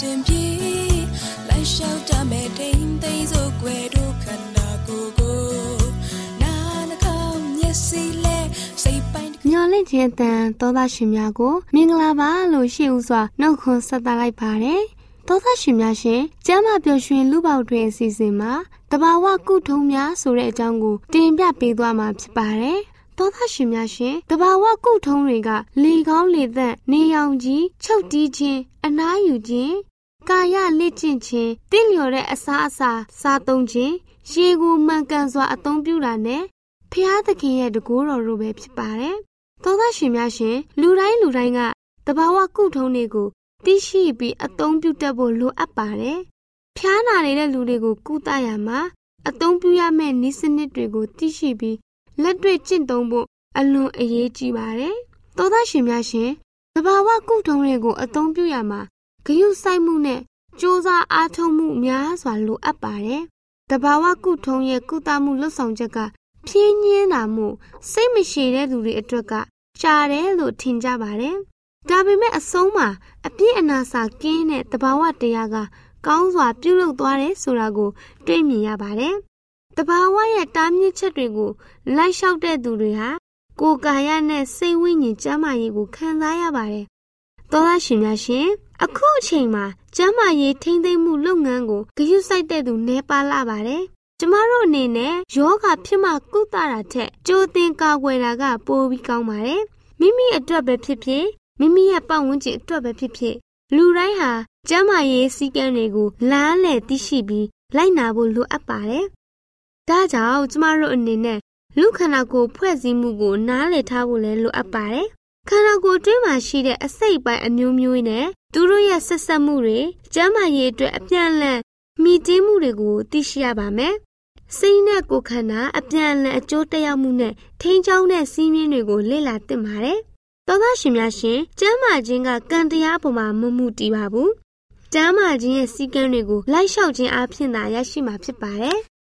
ရှင်ပြေလိုက်လျှောက်တမဲ့တိမ်သိမ်းစို့ွယ်တို့ခန္ဓာကိုယ်ကိုနာနှကောင်းမျက်စိလဲစိတ်ပိုင်းညော်လင့်ခြင်းတန်သောသားရှင်များကိုမင်္ဂလာပါလို့ရှိဥစွာနှုတ်ခွန်းဆက်သလိုက်ပါတယ်။သောသားရှင်များရှင်ကျမ်းမာပျော်ရွှင်လူပေါတွင်အစီအစဉ်မှာတဘာဝကုထုံးများဆိုတဲ့အကြောင်းကိုတင်ပြပေးသွားမှာဖြစ်ပါတယ်။သောသားရှင်များရှင်တဘာဝကုထုံးတွေကလေကောင်းလေသက်နေရောင်ကြီးချုပ်တီးခြင်းအနားယူခြင်း ကာယလက်ကျင့်ခြင်းတင့်လျော်တဲ့အစားအစာစားသုံးခြင်းရေကိုမှန်ကန်စွာအသုံးပြုတာနဲ့ဖျားသခင်ရဲ့တကူတော်တို့ပဲဖြစ်ပါတယ်။သောသားရှင်များရှင်လူတိုင်းလူတိုင်းကတဘာဝကုထုံးတွေကိုသိရှိပြီးအသုံးပြုတတ်ဖို့လိုအပ်ပါတယ်။ဖျားနာနေတဲ့လူတွေကိုကုသရမှာအသုံးပြုရမယ့်နည်းစနစ်တွေကိုသိရှိပြီးလက်တွေ့ကျင့်သုံးဖို့အလွန်အရေးကြီးပါတယ်။သောသားရှင်များရှင်သဘာဝကုထုံးတွေကိုအသုံးပြုရမှာ ဂရုစိုက်မှုနဲ့စ조사အားထုတ်မှုများစွာလိုအပ်ပါတယ်။တဘာဝကုထုံးရဲ့ကုသမှုလှုပ်ဆောင်ချက်ကဖြင်းညင်းတာမှုစိတ်မရှိတဲ့လူတွေအတွက်ကရှားတယ်လို့ထင်ကြပါတယ်ဒါပေမဲ့အဆုံးမှာအပြည့်အနာစာကင်းတဲ့တဘာဝတရားကကောင်းစွာပြုလုပ်သွားတယ်ဆိုတာကိုတွေ့မြင်ရပါတယ်။တဘာဝရဲ့တားမြစ်ချက်တွေကိုလိုက်လျှောက်တဲ့သူတွေဟာကိုယ်ကာယနဲ့စိတ်ဝိညာဉ်ကျန်းမာရေးကိုခံစားရပါတယ်။သောသားရှင်များရှင် အခုအချိန်မှာကျန်းမာရေးထိန်းသိမ်းမှုလုပ်ငန်းကိုဂရုစိုက်တဲ့သူနှဲပါလာပါတယ်။ကျမတို့အနေနဲ့ယောဂဖြစ်မှကုသတာထက်ကြိုတင်ကာကွယ်တာကပိုပြီးကောင်းပါတယ်။မိမိအတွက်ပဲဖြစ်ဖြစ်မိမိရဲ့ပတ်ဝန်းကျင်အတွက်ပဲဖြစ်ဖြစ်လူတိုင်းဟာကျန်းမာရေးစည်းကမ်းတွေကိုလားလည်သိရှိပြီးလိုက်နာဖို့လိုအပ်ပါတယ်။ဒါကြောင့်ကျမတို့အနေနဲ့လူခန္ဓာကိုယ်ဖွဲ့စည်းမှုကိုနားလည်ထားဖို့လည်းလိုအပ်ပါတယ်။ ခန္ဓာကိုယ်တွင်းမှာရှိတဲ့အစိတ်ပိုင်းအမျိုးမျိုးနဲ့သူတို့ရဲ့ဆက်ဆက်မှုတွေကျန်းမာရေးအတွက်အပြန်အလှန်မိတင်းမှုတွေကိုသိရှိရပါမယ်။စိတ်နဲ့ကိုယ်ခန္ဓာအပြန်အလှန်အကျိုးတက်ရောက်မှုနဲ့ထိန်းချောင်းတဲ့စီးမြင်တွေကိုလေ့လာသင့်ပါတယ်သောသားရှင်များရှင်ကျမ်းမာခြင်းကကံတရားပေါ်မှာမမှုတည်ပါဘူး။ကျမ်းမာခြင်းရဲ့စည်းကမ်းတွေကိုလိုက်လျှောက်ခြင်းအပြင်သာရရှိမှာဖြစ်ပါတယ်။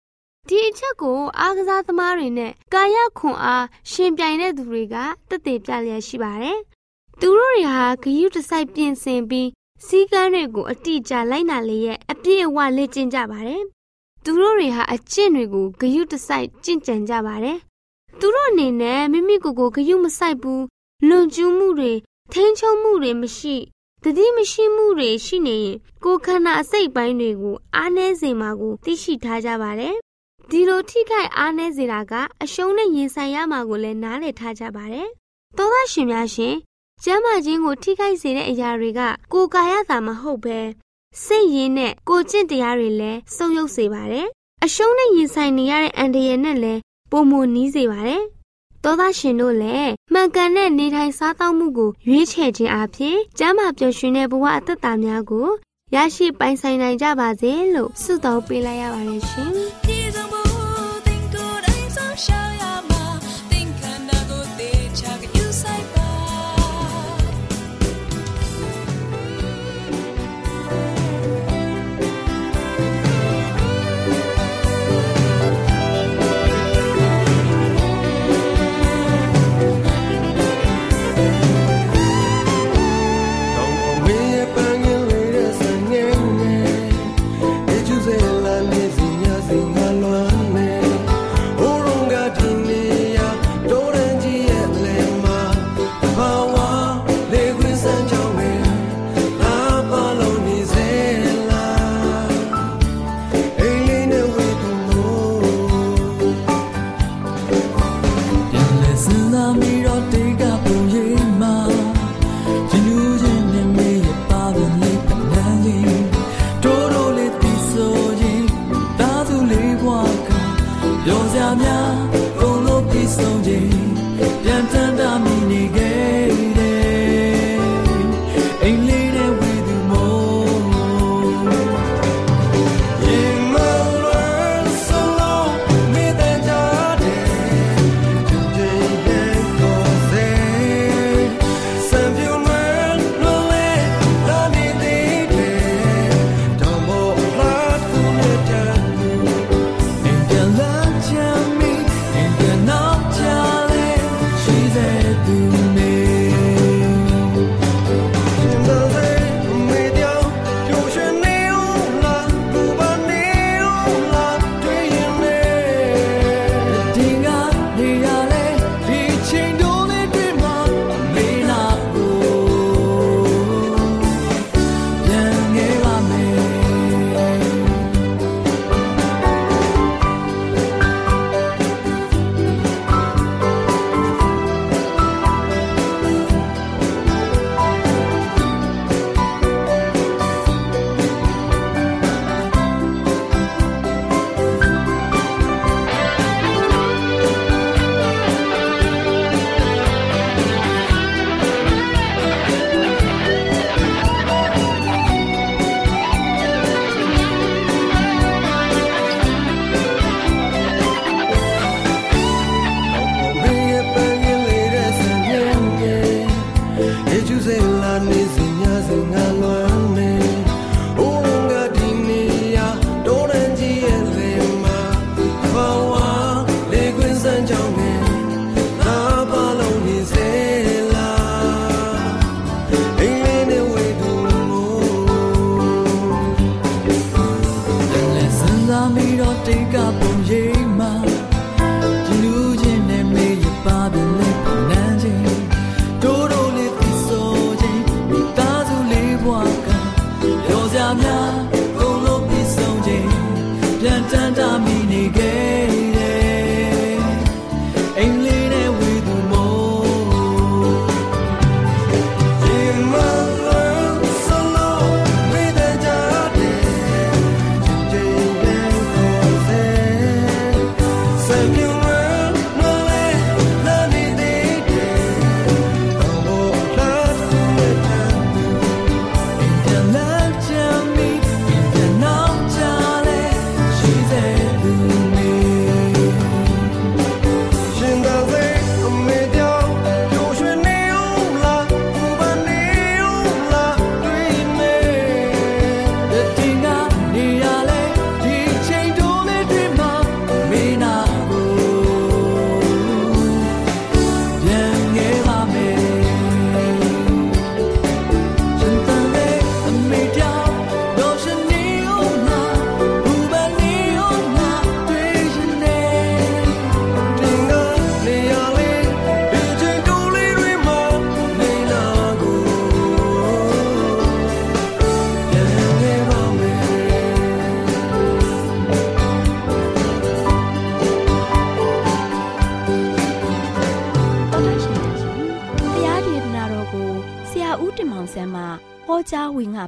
ဒီအချက်ကိုအားကစားသမားတွေနဲ့ကာယခွန်အားရှင်ပြိုင်တဲ့သူတွေကတသက်ပြလျက်ရှိပါတယ်။သူတို့တွေဟာဂရုတစိုက်ပြင်ဆင်ပြီးစည်းကမ်းတွေကိုအတိအကျလိုက်နာလျက်အပြည့်အဝလေ့ကျင့်ကြပါတယ်။သူတို့တွေဟာအကျင့်တွေကိုဂရုတစိုက်ကျင့်ကြံကြပါတယ်။သူတို့အနေနဲ့မိမိကိုယ်ကိုဂရုမစိုက်ဘူးလွန်ကျူးမှုတွေထိန်းချုပ်မှုတွေမရှိတတိမရှိမှုတွေရှိနေရင်ကိုယ်ခန္ဓာအစိတ်ပိုင်းတွေကိုအားနည်းစေမှာကိုသိရှိထားကြပါတယ်။ ဒီလိုထိခိုက်အားနည်းစေတာကအရှုံးနဲ့ရင်ဆိုင်ရမှာကိုလည်းနားလည်ထားကြပါတယ်။သောသားရှင်များရှင်ကျမ်းမာခြင်းကိုထိခိုက်စေတဲ့အရာတွေက ကိုယ်ကာယသာမဟုတ်ပဲစိတ်ရင်းနဲ့ကိုယ်ကျင့်တရားတွေလည်းဆုပ်ယုပ်စေပါတယ်။အရှုံးနဲ့ရင်ဆိုင်နေရတဲ့အန္တရာယ်နဲ့လည်းပုံမနီးစေပါတယ်သောသားရှင်တို့လည်းမှန်ကန်တဲ့နေထိုင်စားသောက်မှုကိုရွေးချယ်ခြင်းအပြင်ကျမ်းမာပျော်ရွှင်တဲ့ဘဝအသက်တာများကိုရရှိပိုင်ဆိုင်နိုင်ကြပါစေလို့ဆုတောင်းပေးလိုက်ရပါတယ်ရှင်။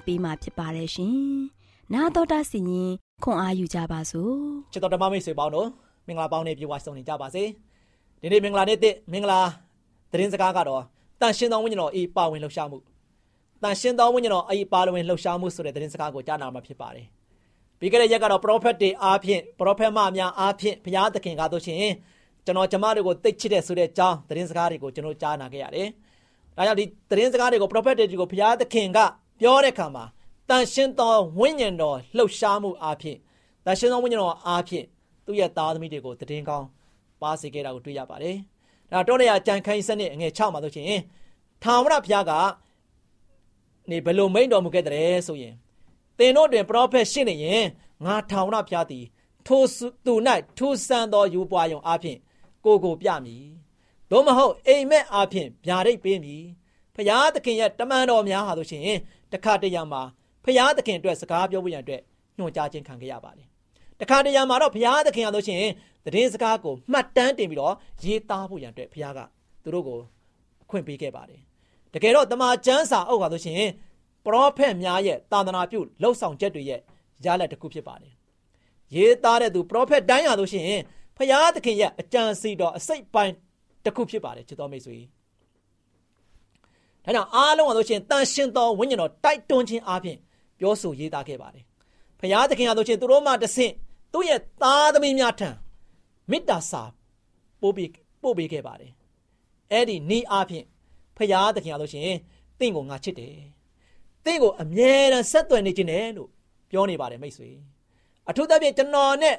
ပေးมาဖြစ်ပါတယ်ရှင်။နာတော်တာစီရင်ခွန်အားယူကြပါစို့။ချစ်တော်ဓမ္မမိတ်ဆွေပေါင်းတို့မင်္ဂလာပေါင်းနဲ့ပြေဝဆုံနေကြပါစေ။ဒီနေ့မင်္ဂလာနေ့တစ်မင်္ဂလာသတင်းစကားကတော့တန်ရှင်းသောဝိညာဉ်တော်အေးပါဝင်လှူရှားမှုတန်ရှင်းသောဝိညာဉ်တော်အေးပါဝင်လှူရှားမှုဆိုတဲ့သတင်းစကားကိုကြားနာမှာဖြစ်ပါတယ်။ပြီးခဲ့တဲ့ရက်ကတော့ prophet တွေအားဖြင့် prophet မများအားဖြင့်ဘုရားသခင်ကားတို့ရှင်ကျွန်တော်ကျမတို့ကိုသိချစ်တဲ့ဆိုတဲ့အကြောင်းသတင်းစကားတွေကိုကျွန်တော်ကြားနာခဲ့ရတယ်။ဒါကြောင့်ဒီသတင်းစကားတွေကို prophet တွေကိုဘုရားသခင်က ပြောတဲ့အခါမှာတန်ရှင်းသောဝိညာဉ်တော်လှုပ်ရှားမှုအားဖြင့်တန်ရှင်းသောဝိညာဉ်တော်အားဖြင့်သူ့ရဲ့သားသမီးတွေကိုတည်င်းကောင်းပါစေခဲ့တာကိုတွေ့ရပါတယ်။ဒါတော့နေရကြံခိုင်းစနစ်အငယ်6မှာဆိုရှင်ထာဝရဘုရားကနေဘယ်လိုမိန့်တော်မူခဲ့တဲ့ဆိုရင်သင်တို့တွင်ပရောဖက်ရှိနေရင်ငါထာဝရဘုရားသည်ထိုသူ၌ထူဆန်းသောယူပွားယုံအားဖြင့်ကိုကိုပြမည်။သို့မဟုတ်အိမ်မက်အားဖြင့်ဗျာဒိတ်ပေးမည်။ဖျားသခင်ရဲ့တမန်တော်များဟာဆိုရှင် တခါတရံမှာဖရာသခင်အတွက်စကားပြောဖို့ရန်အတွက်ညွှန်ကြားခြင်းခံခဲ့ရပါတယ်။တခါတရံမှာတော့ဖရာသခင်ရလို့ရှိရင်သတင်းစကားကိုမှတ်တမ်းတင်ပြီးတော့ရေးသားဖို့ရန်အတွက်ဖရာကသူတို့ကိုအခွင့်ပေးခဲ့ပါတယ်။တကယ်တော့တမန်ကျမ်းစာအုပ်ဟာလို့ရှိရင်ပရောဖက်များရဲ့တာသနာပြုလှုပ်ဆောင်ချက်တွေရဲ့ရလဒ်တစ်ခုဖြစ်ပါတယ်။ရေးသားတဲ့သူပရောဖက်တိုင်းဟာလို့ရှိရင်ဖရာသခင်ရဲ့အကြံစီတော်အစိတ်ပိုင်းတစ်ခုဖြစ်ပါတယ်ချစ်တော်မိတ်ဆွေ ဒါကြောင့်အားလုံးကဆိုရှင်တန်ရှင်တော်ဝိညာဉ်တော်တိုက်တွန်းခြင်းအပြင်ပြောဆိုရေးသားခဲ့ပါတယ်ဖရာသခင်ကဆိုရှင်သူတို့မှတဆင့်သူ့ရဲ့သားသမီးများထံမေတ္တာစာပို့ပြီးပို့ပေးခဲ့ပါတယ်အဲ့ဒီဤအပြင်ဖရာသခင်ကဆိုရှင်တင့်ကိုငါချစ်တယ်တင့်ကိုအမြဲတမ်းဆက်သွယ်နေခြင်းတယ်လို့ပြောနေပါတယ်မိတ်ဆွေအထူးသဖြင့်ကျွန်တော်နဲ့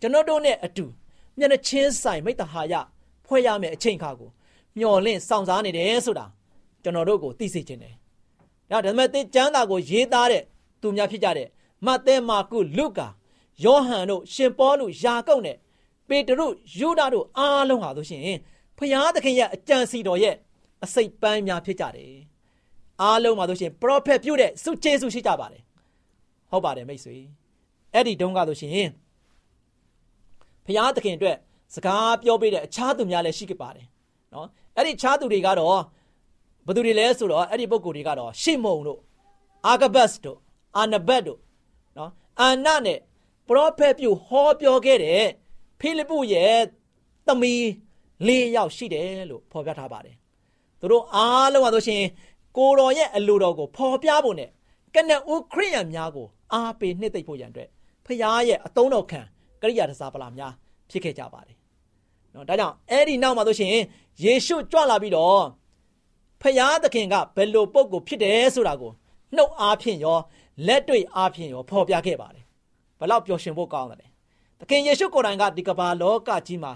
ကျွန်တော်တို့နဲ့အတူမျက်နှာချင်းဆိုင်မိတ္တဟာယဖွဲ့ရမယ့်အချိန်ခါကိုမျော်လင့်စောင့်စားနေတယ်ဆိုတာ ကျွန်တော်တို့ကိုသိစေခြင်းတယ်ဒါဓမ္မသစ်ကျမ်းစာကိုရေးသားတဲ့သူများဖြစ်ကြတဲ့မဿဲမာကုလုကာယောဟန်တို့ရှင်ပေါလုယာကုပ်နဲ့ပေတရုယူဒတို့အားလုံးဟာဆိုရှင်ဖျားသခင်ရဲ့အကြံစီတော်ရဲ့အစိတ်ပန်းများဖြစ်ကြတယ်အားလုံးမှာဆိုရှင်ပရောဖက်ပြုတဲ့စုကျေးဇူးရှိကြပါတယ်ဟုတ်ပါတယ်မိတ်ဆွေအဲ့ဒီတုန်းကဆိုရှင်ဖျားသခင်အတွက်စကားပြောပေးတဲ့အခြားသူများလည်းရှိခဲ့ပါတယ်နော်အဲ့ဒီအခြားသူတွေကတော့ ဘယ်သူတွေလဲဆိုတော့အဲ့ဒီပုဂ္ဂိုလ်တွေကတော့ရှေမုန်တို့အာဂဘတ်တို့အာနဘတ်တို့နော်အာနနဲ့ပရောဖက်ပြုဟောပြောခဲ့တဲ့ဖိလိပ္ပုရဲ့သမီး၄ယောက်ရှိတယ်လို့ဖော်ပြထားပါတယ်သူတို့အားလုံးကဆိုရှင်ကိုတော်ရဲ့အလိုတော်ကိုဖော်ပြဖို့နဲ့ကနဦးခရိယံများကိုအားပေးနှစ်သိမ့်ဖို့ရန်အတွက်ဖခင်ရဲ့အတုံးတော်ခံကရိယာတစားပလာများဖြစ်ခဲ့ကြပါတယ်။နော်ဒါကြောင့်အဲ့ဒီနောက်မှာဆိုရှင်ယေရှုကြွလာပြီးတော့ ဖခင်သခင်ကဘယ်လိုပုံကိုဖြစ်တယ်ဆိုတာကိုနှုတ်အားဖြင့်ရောလက်တွေ့အားဖြင့်ရောဖော်ပြခဲ့ပါတယ်။ဘလောက်ပျော်ရွှင်ဖို့ကောင်းတယ်။သခင်ယေရှုကိုယ်တိုင်ကဒီကမ္ဘာလောကကြီးမှာ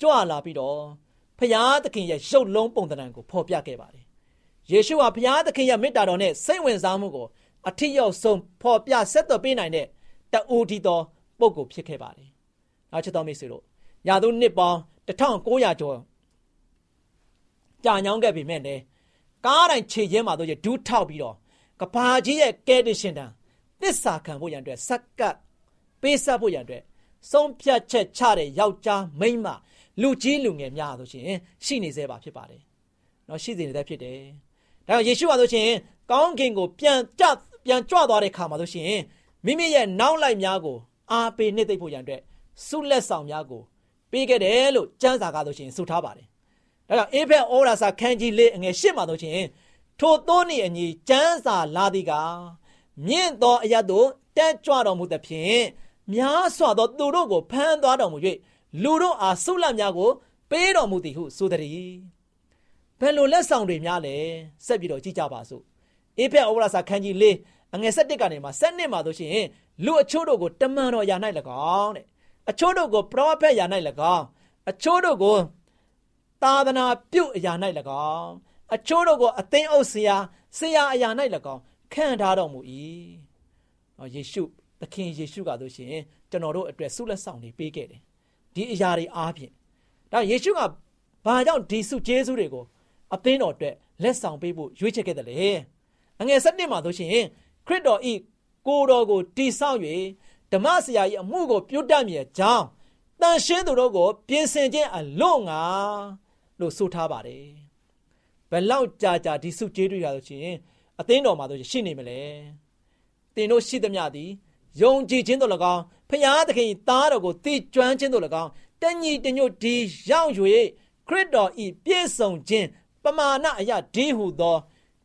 ကြွလာပြီးတော့ဖခင်သခင်ရဲ့ရုပ်လုံးပုံသဏ္ဍာန်ကိုဖော်ပြခဲ့ပါတယ်။ယေရှုဟာဖခင်သခင်ရဲ့မေတ္တာတော်နဲ့စိတ်ဝင်စားမှုကိုအထီးရောက်ဆုံးဖော်ပြဆက်သွယ်ပေးနိုင်တဲ့တူဒီတော်ပုဂ္ဂိုလ်ဖြစ်ခဲ့ပါတယ်။နောက်ချက်တော်မိတ်ဆွေတို့ရာသူနှစ်ပေါင်း1900ကျော် ကြာညောင်းခဲ့ပြီမဲ့လေကားတိုင်းခြေရင်းမှာတို့ရဒူးထောက်ပြီးတော့ကဘာကြီးရဲ့ကဲတရှင်တန်သစ္စာခံဖို့ရန်အတွက်စက်ကပ်ပေးဆက်ဖို့ရန်အတွက်ဆုံးဖြတ်ချက်ချတဲ့ယောက်ျားမိန်းမလူကြီးလူငယ်များဆိုရှင်ရှိနေသေးပါဖြစ်ပါတယ်။နော်ရှိနေသေးဖြစ်တယ်။ဒါကြောင့်ယေရှုဟာဆိုရှင်ကောင်းကင်ကိုပြန်ကြပြန်ကြွသွားတဲ့ခါမှာဆိုရှင်မိမိရဲ့နောက်လိုက်များကိုအားပေးနှိမ့်သိမ့်ဖို့ရန်အတွက်ဆုလက်ဆောင်များကိုပေးခဲ့တယ်လို့ကျမ်းစာကားဆိုရှင်ဆိုထားပါတယ်။ ဒါကြောင့်အေဖက်ဩရာစာခန်းကြီးလေးအငယ်ရှစ်မှာဆိုရှင်ထိုသောနှင့်အညီကျမ်းစာလာသည်ကမြင့်သောအရတ်တို့တက်ကြွတော်မူသဖြင့်များစွာသောသူတို့ကိုဖမ်းသွားတော်မူ၍လူတို့အားဆုလက်များကို ပေးတော်မူသည်ဟုဆိုသည်။ဘယ်လိုလက်ဆောင်တွေများလဲဆက်ပြီးတော့ကြည့်ကြပါစို့။အေဖက်ဩရာစာခန်းကြီးလေးအငယ်7ကနေမှ7မှာဆိုရှင်လူအချို့တို့ကိုတမန်တော်ယာ၌၎င်းတဲ့အချို့တို့ကိုပရောဖက်ယာ၌၎င်းအချို့တို့ကို သာသနာပြုအရာ၌၎င်းအချို့တို့ကိုအသင်းအုပ်ဆရာဆရာအရာ၌၎င်းခံထားတော်မူ၏။ယေရှုသခင်ယေရှုကဆိုရှင်ကျွန်တော်တို့အတွက်ဆုလက်ဆောင်တွေပေးခဲ့တယ်။ဒီအရာတွေအားဖြင့်ဒါယေရှုကဘာကြောင့်ဒီဆုကျေးဇူးတွေကိုအသင်းတော်အတွက်လက်ဆောင်ပေးဖို့ရွေးချယ်ခဲ့တယ်လေ။အငယ်၁၁မှာဆိုရှင်ခရစ်တော်ဤကိုတော်ကိုတိဆောက်၍ဓမ္မဆရာကြီးအမှုကိုပြုတ်တတ်မြေကြောင်းတန်ရှင်းသူတို့ကိုပြင်ဆင်ခြင်းအလို့ငါ လို့ဆိုထားပါတယ်ဘယ်လောက်ကြာကြာဒီစုကျေးတွေရလို့ရှိရင်အသင်းတော်မှာဆိုရှိနေမလဲတင်တို့ရှိသမျှသည်ယုံကြည်ခြင်းတို့၎င်းဖျားသခင်သားတော်ကိုတည်ကျွမ်းခြင်းတို့၎င်းတညီတညွတ်ဒီရောက်၍ခရစ်တော်ဤပြည့်စုံခြင်းပမာဏအရာဒီဟုသော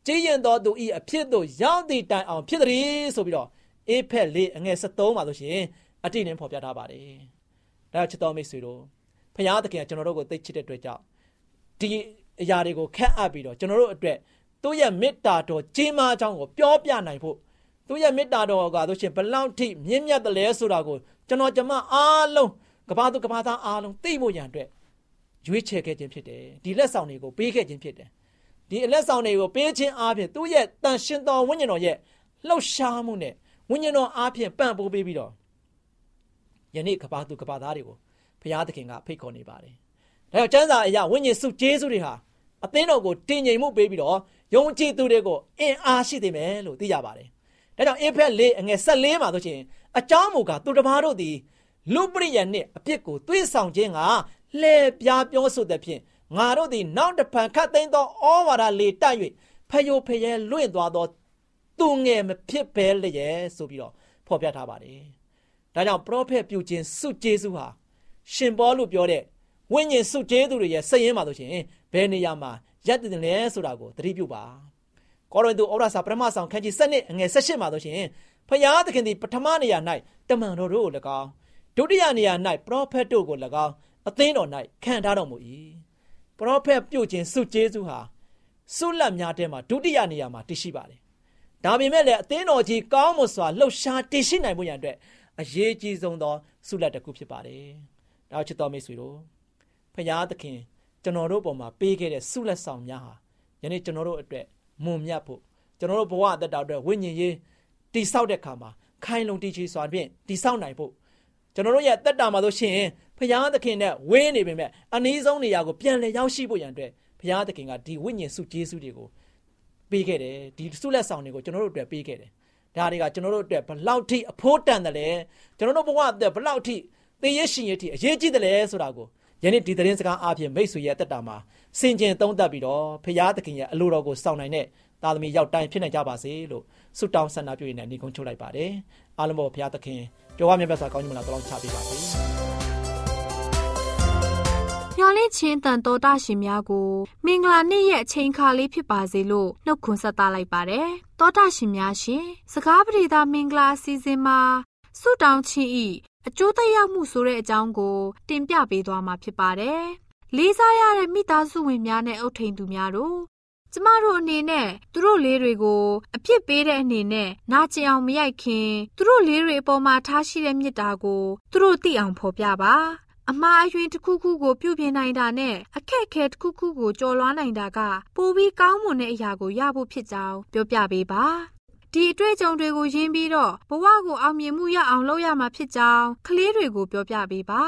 ကြည်ရင်တော်သူဤအဖြစ်သို့ရောက်သည့်တိုင်အောင်ဖြစ်သည်ဆိုပြီးတော့အေဖက်လေးအငယ်73မှာဆိုရှင်အတိနဲ့ဖော်ပြထားပါတယ်။ဒါချစ်တော်မိတ်ဆွေတို့ဖခင်သခင်ကကျွန်တော်တို့ကိုသိချစ်တဲ့အတွက်ကြောင့် ဒီအရာတွေကိုခက်အပ်ပြီးတော့ကျွန်တော်တို့အတွက်သူ့ရဲ့မေတ္တာတော်ကြီးမားကြောင်းကိုပြောပြနိုင်ဖို့သူ့ရဲ့မေတ္တာတော်ကဆိုရှင်ဘလောက်ထိမြင့်မြတ်တယ်လဲဆိုတာကိုကျွန်တော်ကျမအားလုံးကဘာသူကဘာသားအားလုံးသိဖို့ရန်အတွက်ရွေးချယ်ခဲ့ခြင်းဖြစ်တယ်ဒီလက်ဆောင်တွေကိုပေးခဲ့ခြင်းဖြစ်တယ်ဒီအလက်ဆောင်တွေကိုပေးခြင်းအားဖြင့်သူ့ရဲ့တန်ရှင်တော်ဝိညာဉ်တော်ရဲ့လှုပ်ရှားမှုနဲ့ဝိညာဉ်တော်အားဖြင့်ပံ့ပိုးပေးပြီးတော့ယနေ့ကဘာသူကဘာသားတွေကိုဘုရားသခင်ကဖိတ်ခေါ်နေပါတယ်။ ဒါကြောင့်ကျမ်းစာအရာဝိညာဉ်စုကျေးဇူးတွေဟာအသင်းတော်ကိုတည်ငြိမ်မှုပေးပြီးတော့ယုံကြည်သူတွေကိုအင်အားရှိသေးမယ်လို့သိကြပါတယ်။ဒါကြောင့်အေဖက်၄အငယ်၁၄မှာဆိုရှင်အကြောင်းမူကားသူတစ်ပါးတို့သည်လူပရိယနှင့်အပြစ်ကိုသွေးဆောင်ခြင်းကလှည့်ပြားပြောဆိုတဲ့ဖြင့်ငါတို့သည်နောက်တစ်ဖန်ခတ်သိမ်းသောဩဝါဒလေတိုက်၍ဖယိုဖယဲလွင့်သွားသောသူငယ်မဖြစ်ပဲလျက်ဆိုပြီးတော့ဖော်ပြထားပါတယ်။ဒါကြောင့်ပရောဖက်ပြုခြင်းစုကျေးဇူးဟာရှင်ဘောလို့ပြောတဲ့ ဝိညာဉ်စုကျေးသူတွေရဲ့စည်ရင်းပါလို့ရှင်ဘယ်နေရာမှာရက်တည်တယ်လဲဆိုတာကိုသတိပြုပါကောရိန္သုဩရစာပထမဆောင်ခန်းကြီး7နှစ်အငယ်16မှာဆိုရှင်ဖျားသခင်သည်ပထမနေရာ၌တမန်တော်တို့ကို၎င်းဒုတိယနေရာ၌ပရောဖက်တို့ကို၎င်းအသင်းတော်၌ခံထားတော်မူ၏ပရောဖက်ပြုတ်ခြင်းစုကျေးဇူးဟာဆုလက်များတဲမှာဒုတိယနေရာမှာတည်ရှိပါတယ်ဒါပေမဲ့လည်းအသင်းတော်ကြီးကောင်းမွန်စွာလှုပ်ရှားတည်ရှိနိုင်မှုရန်အတွက်အရေးကြီးဆုံးသောဆုလက်တစ်ခုဖြစ်ပါတယ်ဒါချစ်တော်မိတ်ဆွေတို့ ဖျားသခင်ကျွန်တော်တို့ပေါ်မှာပေးခဲ့တဲ့ဆုလက်ဆောင်များဟာယနေ့ကျွန်တော်တို့အတွက်မွန်မြတ်ဖို့ကျွန်တော်တို့ဘဝအသက်တာအတွက်ဝိညာဉ်ရေးတိဆောက်တဲ့ခါမှာခိုင်လုံတည်ချစွာဖြင့်တိဆောက်နိုင်ဖို့ကျွန်တော်တို့ရဲ့တက်တာမှာဆိုရှင်ဖျားသခင်နဲ့ဝင်းနေပေမဲ့အနည်းဆုံးနေရာကိုပြန်လည်ရောက်ရှိဖို့ရန်အတွက်ဘုရားသခင်ကဒီဝိညာဉ်စုကျေးဇူးတွေကိုပေးခဲ့တယ်ဒီဆုလက်ဆောင်တွေကိုကျွန်တော်တို့အတွက်ပေးခဲ့တယ်ဒါတွေကကျွန်တော်တို့အတွက်ဘလောက်ထိအဖို့တန်တယ်လဲကျွန်တော်တို့ဘဝအတွက်ဘလောက်ထိသေရရှင်ရထိအရေးကြီးတယ်လဲဆိုတာကို ယနေ့ဒီသတင်းစကားအားဖြင့်မိတ်ဆွေရဲ့အသက်တာမှာစင်ကြင်သုံးသပ်ပြီးတော့ဖရာသခင်ရဲ့အလိုတော်ကိုစောင့်နိုင်တဲ့သားသမီးရောက်တိုင်းဖြစ်နိုင်ကြပါစေလို့ဆုတောင်းဆန္ဒပြုရင်းနဲ့ညီကုန်းချုပ်လိုက်ပါတယ်အားလုံးပေါ်ဖရာသခင်ကြောဝါမြတ်စွာကောင်းကြီးမလားတောင်းချပေးပါစေမျော်လင့်ခြင်းတန်တော်တာရှင်များကိုမင်္ဂလာနေ့ရဲ့အချိန်ခါလေးဖြစ်ပါစေလို့နှုတ်ခွန်းဆက်သလိုက်ပါတယ်တောတာရှင်များရှင်စကားပရိသမင်္ဂလာအစီအစဉ်မှာဆုတောင်းခြင်းဤ အကျိုးသက်ရောက်မှုဆိုတဲ့အကြောင်းကို တင်ပြပေးသွားမှာဖြစ်ပါတယ်လေးစားရတဲ့မိသားစုဝင်များနဲ့အုပ်ထိန်သူများတို့ကျမတို့အနေနဲ့သူတို့လေးတွေကိုအပြစ်ပေးတဲ့အနေနဲ့နာကျင်အောင်မရိုက်ခင်သူတို့လေးတွေအပေါ်မှာထားရှိတဲ့မေတ္တာကိုသူတို့သိအောင်ဖော်ပြပါအမှားအယွင်းတစ်ခုခုကိုပြုပြင်နိုင်တာနဲ့အခက်အခဲတစ်ခုခုကိုကျော်လွှားနိုင်တာကပိုပြီးကောင်းမွန်တဲ့အရာကိုရဖို့ဖြစ်ကြောင်းပြောပြပေးပါ ဒီအတွေ့အကြုံတွေကိုရင်းပြီးတော့ဘဝကိုအောင်မြင်မှုရအောင်လုပ်ရမှာဖြစ်ကြောင်းကလေးတွေကိုပြောပြပေးပါ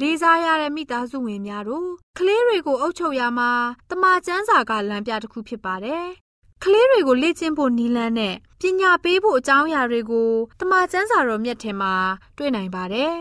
လေးစားရတဲ့မိသားစုဝင်များတို့ကလေးတွေကိုအုပ်ချုပ်ရမှာတမချန်းစာကလမ်းပြတစ်ခုဖြစ်ပါတယ်ကလေးတွေကိုလေ့ကျင့်ဖို့နီးလန်းနဲ့ပညာပေးဖို့အကြောင်းအရာတွေကိုတမချန်းစာတော်မြတ်ထဲမှာတွေ့နိုင်ပါတယ်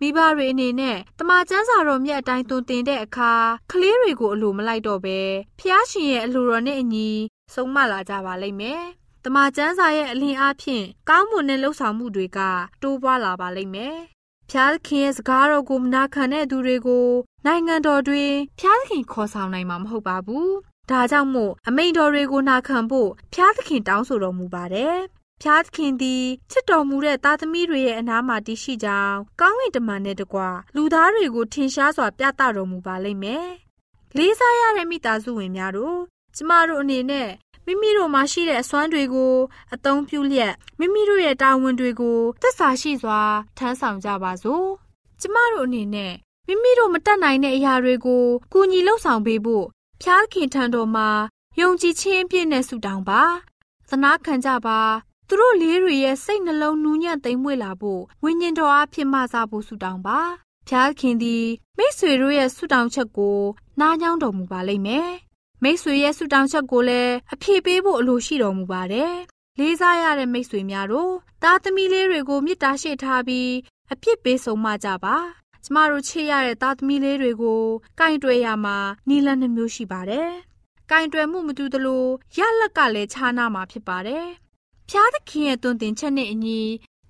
မိဘတွေအနေနဲ့တမချန်းစာတော်မြတ်အတိုင်းသွန်သင်တဲ့အခါကလေးတွေကိုအလိုမလိုက်တော့ပဲဖျားရှင်ရဲ့အလိုတော်နဲ့အညီဆုံးမလာကြပါလိမ့်မယ်။ တမချန်းစာရဲ့အလင်းအားဖြင့်ကောင်းမွန်တဲ့လှုပ်ဆောင်မှုတွေက တိုးပွားလာပါလိမ့်မယ်။ဖျားသခင်ရဲ့စကားတော်ကိုမနာခံတဲ့သူတွေကိုနိုင်ငံတော်တွင်ဖျားသခင်ခေါ်ဆောင်နိုင်မှာမဟုတ်ပါဘူး။ဒါကြောင့်မို့အမိန်တော်တွေကိုနာခံဖို့ဖျားသခင်တောင်းဆိုတော်မူပါတယ်ဖျားသခင်သည်ချစ်တော်မူတဲ့သားသမီးတွေရဲ့အနားမှာတည်ရှိကြောင်းကောင်းကင်တမန်နဲ့တကွလူသားတွေကိုထင်ရှားစွာပြသတော်မူပါလိမ့်မယ်။လေးစားရတဲ့မိသားစုဝင်များတို့ကျမတို့အနေနဲ့ မိမိတို့မှာရှိတဲ့အစွမ်းတွေကိုအသုံးပြုလျက်မိမိတို့ရဲ့တာဝန်တွေကိုသက်စာရှိစွာထမ်းဆောင်ကြပါစို့။ကျမတို့အနေနဲ့မိမိတို့မတတ်နိုင်တဲ့အရာတွေကိုကူညီလှုပ်ဆောင်ပေးဖို့ဖျားခင်ထံတော်မှာယုံကြည်ခြင်းအပြည့်နဲ့ဆုတောင်းပါ။သနာခံကြပါသူတို့လေးတွေရဲ့စိတ်နှလုံးနူးညံ့သိမ်မွေ့လာဖို့ဝိညာဉ်တော်အားဖြင့်မဆဖို့ဆုတောင်းပါဖျားခင်သည်မိษွေတို့ရဲ့ဆုတောင်းချက်ကိုနားညောင်းတော်မူပါလိမ့်မယ် မိษွေရဲ့ဆုတောင်းချက်ကိုလည်းအဖြေပေးဖို့အလိုရှိတော်မူပါတယ်လေးစားရတဲ့မိษွေများတို့သားသမီးလေးတွေကိုမေတ္တာရှိထားပြီးအပြစ်ပေးဆုံးမကြပါကျမတို့ချစ်ရတဲ့သားသမီးလေးတွေကိုကင်တွယ်ရမှာနီလန်းနှမျိုးရှိပါတယ်။ကင်တွယ်မှုမတူသလိုရလက်ကလည်းခြားနာမှာဖြစ်ပါတယ်ဖျားသခင်ရဲ့တွင်တင်ချက်နဲ့အညီ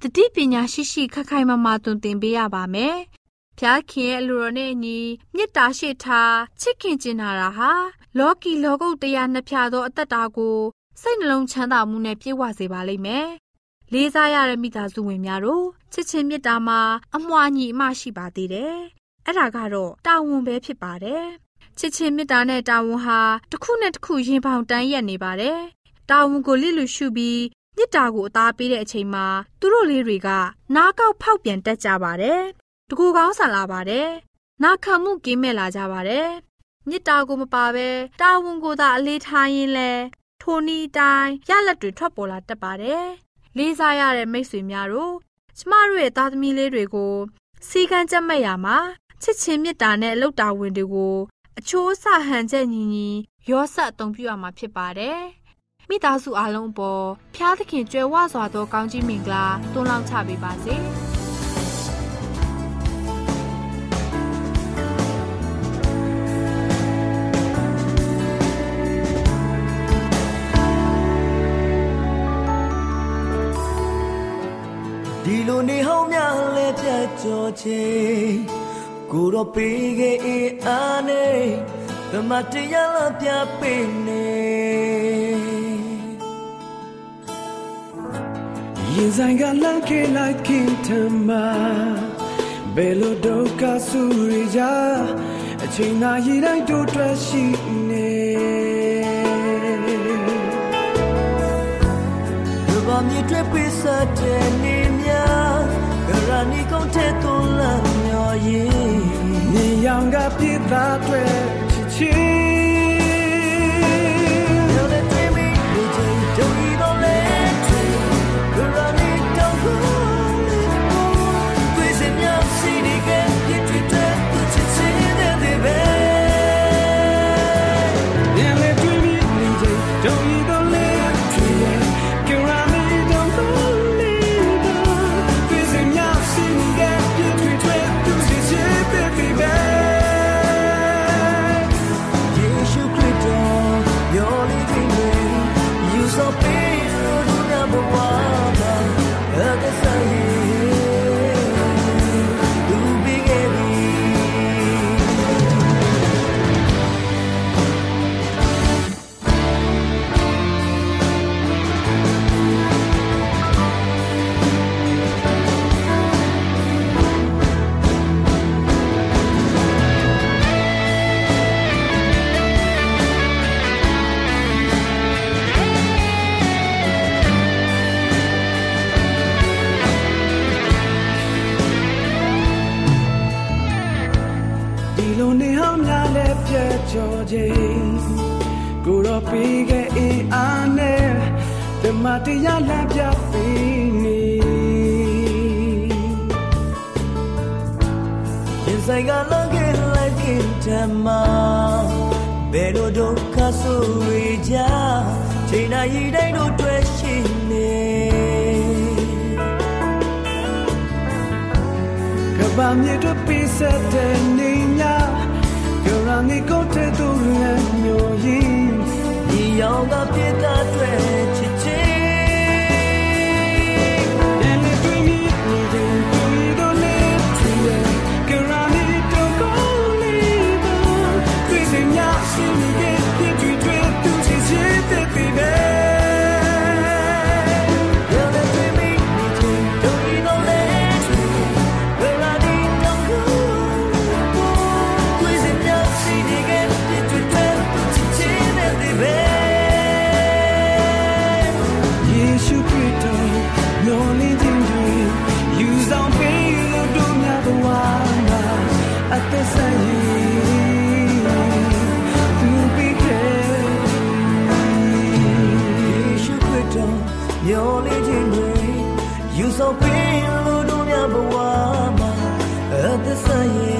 တတိပညာရှိရှိခက်ခိုင်မာမာတွင်တင်ပေးရပါမယ်။ ဖျားခင်ရဲ့အလိုတော်နဲ့အညီမေတ္တာရှိထားချစ်ခင်ကျင်နာတာဟာလောကီလောကုတ်တရားနှစ်ဖြာသောအသက်တာကိုစိတ်နှလုံးချမ်းသာမှုနဲ့ပြည့်ဝစေပါလိမ့်မယ်။လေးစားရတဲ့မိသားစုဝင်များတို့ချစ်ချင်းမေတ္တာမှာအမွှာညီအမရှိပါသေးတယ်။အဲ့ဒါကတော့တာဝန်ပဲဖြစ်ပါတယ်။ချစ်ချင်းမေတ္တာနဲ့တာဝန်ဟာတစ်ခုနဲ့တစ်ခုရင်ပေါင်တန်းရက်နေပါတယ်။တာဝန်ကိုလစ်လူရှုပြီးမြစ်တာကိုအသားပေးတဲ့အချိန်မှာသူတို့လေးတွေကနားကောက်ဖောက်ပြန်တက်ကြပါတယ်။ တကူကောင်းဆန်လာပါတယ်။နာခံမှုကင်းမဲ့လာကြပါတယ်။မြစ်တာကိုမပါဘဲတာဝန်ကိုသာအလေးထားရင်းလဲထိုနီတိုင်းရလက်တွေထွက်ပေါ်လာတတ်ပါတယ်။လေးစားရတဲ့မိတ်ဆွေများတို့ကျမတို့ရဲ့သားသမီးလေးတွေကိုစီကံကြက်မဲ့ရမှာချစ်ချင်းမေတ္တာနဲ့အလုတာဝင်တွေကိုအချိုးအဆဟန်ချက်ညီညီရောဆက်အသုံးပြုရမှာဖြစ်ပါတယ်။မိသားစုအားလုံးပေါ်ဖျားသခင်ကြွယ်ဝစွာသောကောင်းကြီးမင်္ဂလာတွန်းလောင်းချပေးပါစေ ကြောချင်းကိုတော့ပေးခဲ့အားနဲ့ဓမ္မတရားလာပြပေးနေရင်ဆိုင်ကလမ်းခေလိုက်ခင်ထမဘယ်လိုဒုက္ခဆူရကြအချိန်သာရည်တိုင်းတို့တွေ့ရှိနေဘာမြစ်တွေပိစတဲ့နေများ ကရဏီကုန်တဲ့သွန်လမ်းမျောရင် ရီတိုင်းတို့တွေ့ရှိနေကဘာမြေတို့ပိစတဲ့နေညာကရာနီကိုတဲ့သူရဲ့မျိုးရင်းဒီရောက်တာပြတ်တဲ့ सदसये